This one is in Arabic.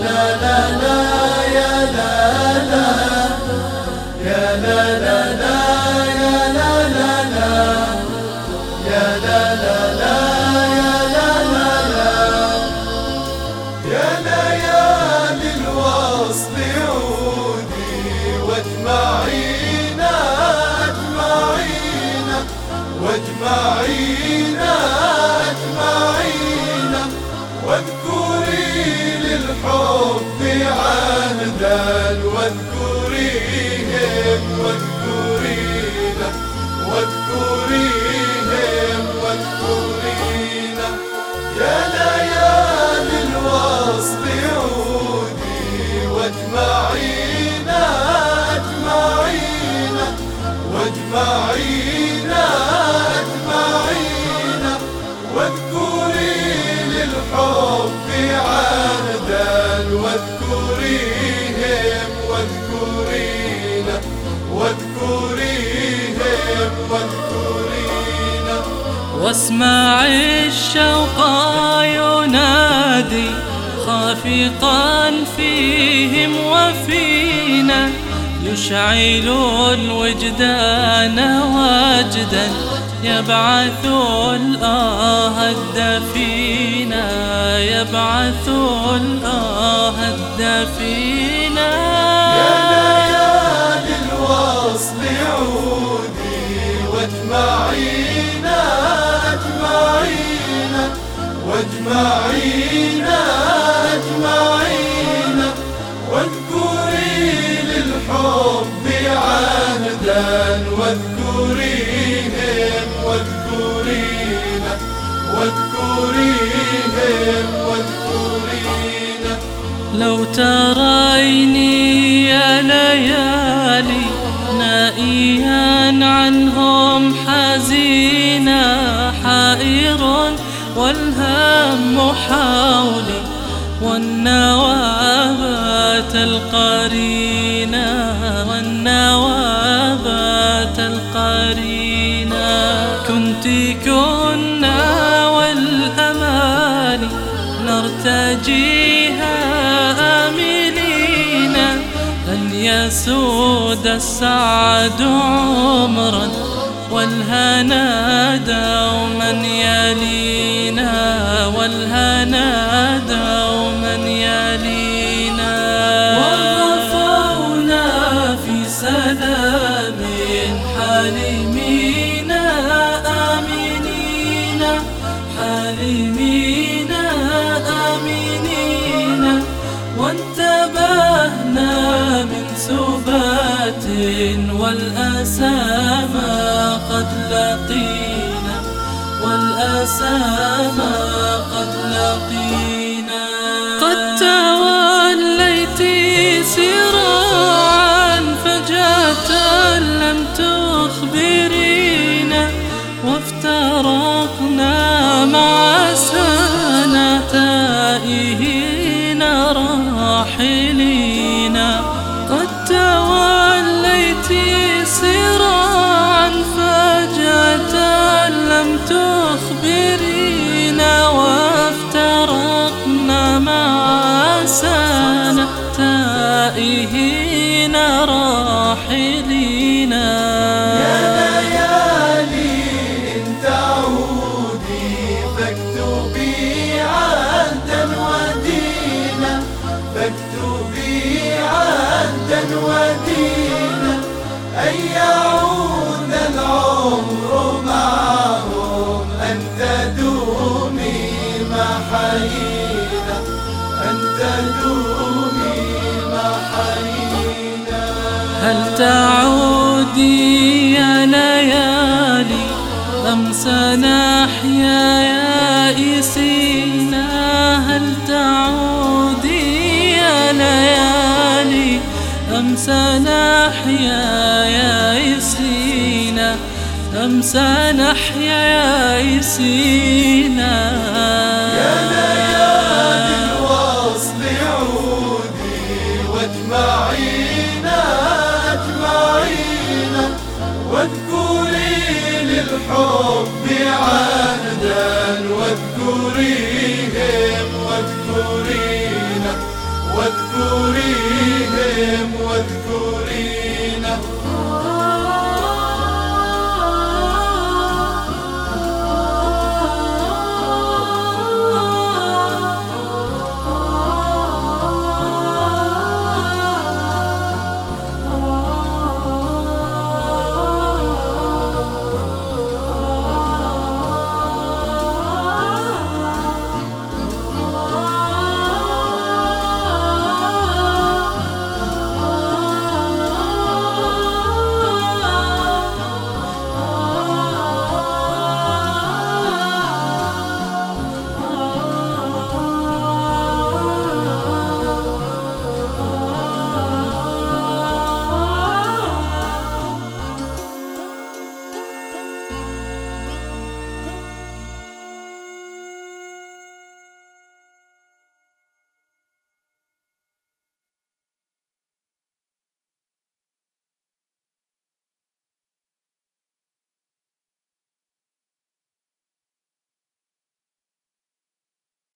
واجمعينا واذكريهم واذكرينا واذكريهم واذكرينا. يا ليالي الوصل عودي واجمعينا واذكريهم واذكرينا واذكريهم واذكرينا. واسمع الشوق ينادي خافقا فيهم وفينا يشعل الوجدان وجدا يبعث الآه الدفينا يبعث الآه الدفينا يا ليالي الوصل عودي واجمعينا أجمعينا واجمعينا أجمعينا. واذكريهم واذكرينا. لو تريني يا ليالي نائيا عنهم حزينا حائر والهم حولي والنوابات القرينة والنوابات القرينة كنت كنا نرتجيها آملين. أن يسود السعد عمرا والهنا دوما يلينا والهنا دوما يلينا. وغفونا في سلام حالمين والأسى ما قد لقينا والأسى ما قد لقينا. قد توليت سراعا فجأة لم تخبرينا وافترقنا مع سنة تائهين راحلين. سنة تائهين يا ليالي إن تعودي فاكتبي عهدا ودينا فاكتبي عهدا ودينا. أن يعود العمر معهم أن تدومي محيينا أن هل تعودي يا ليالي أم سنحيا يائسين هل تعودي يا ليالي أم سنحيا يائسين أم سنحيا يائسين يا ليالي واذكري للحب عهدا واذكريهم واذكرينا واذكريهم واذكرينا.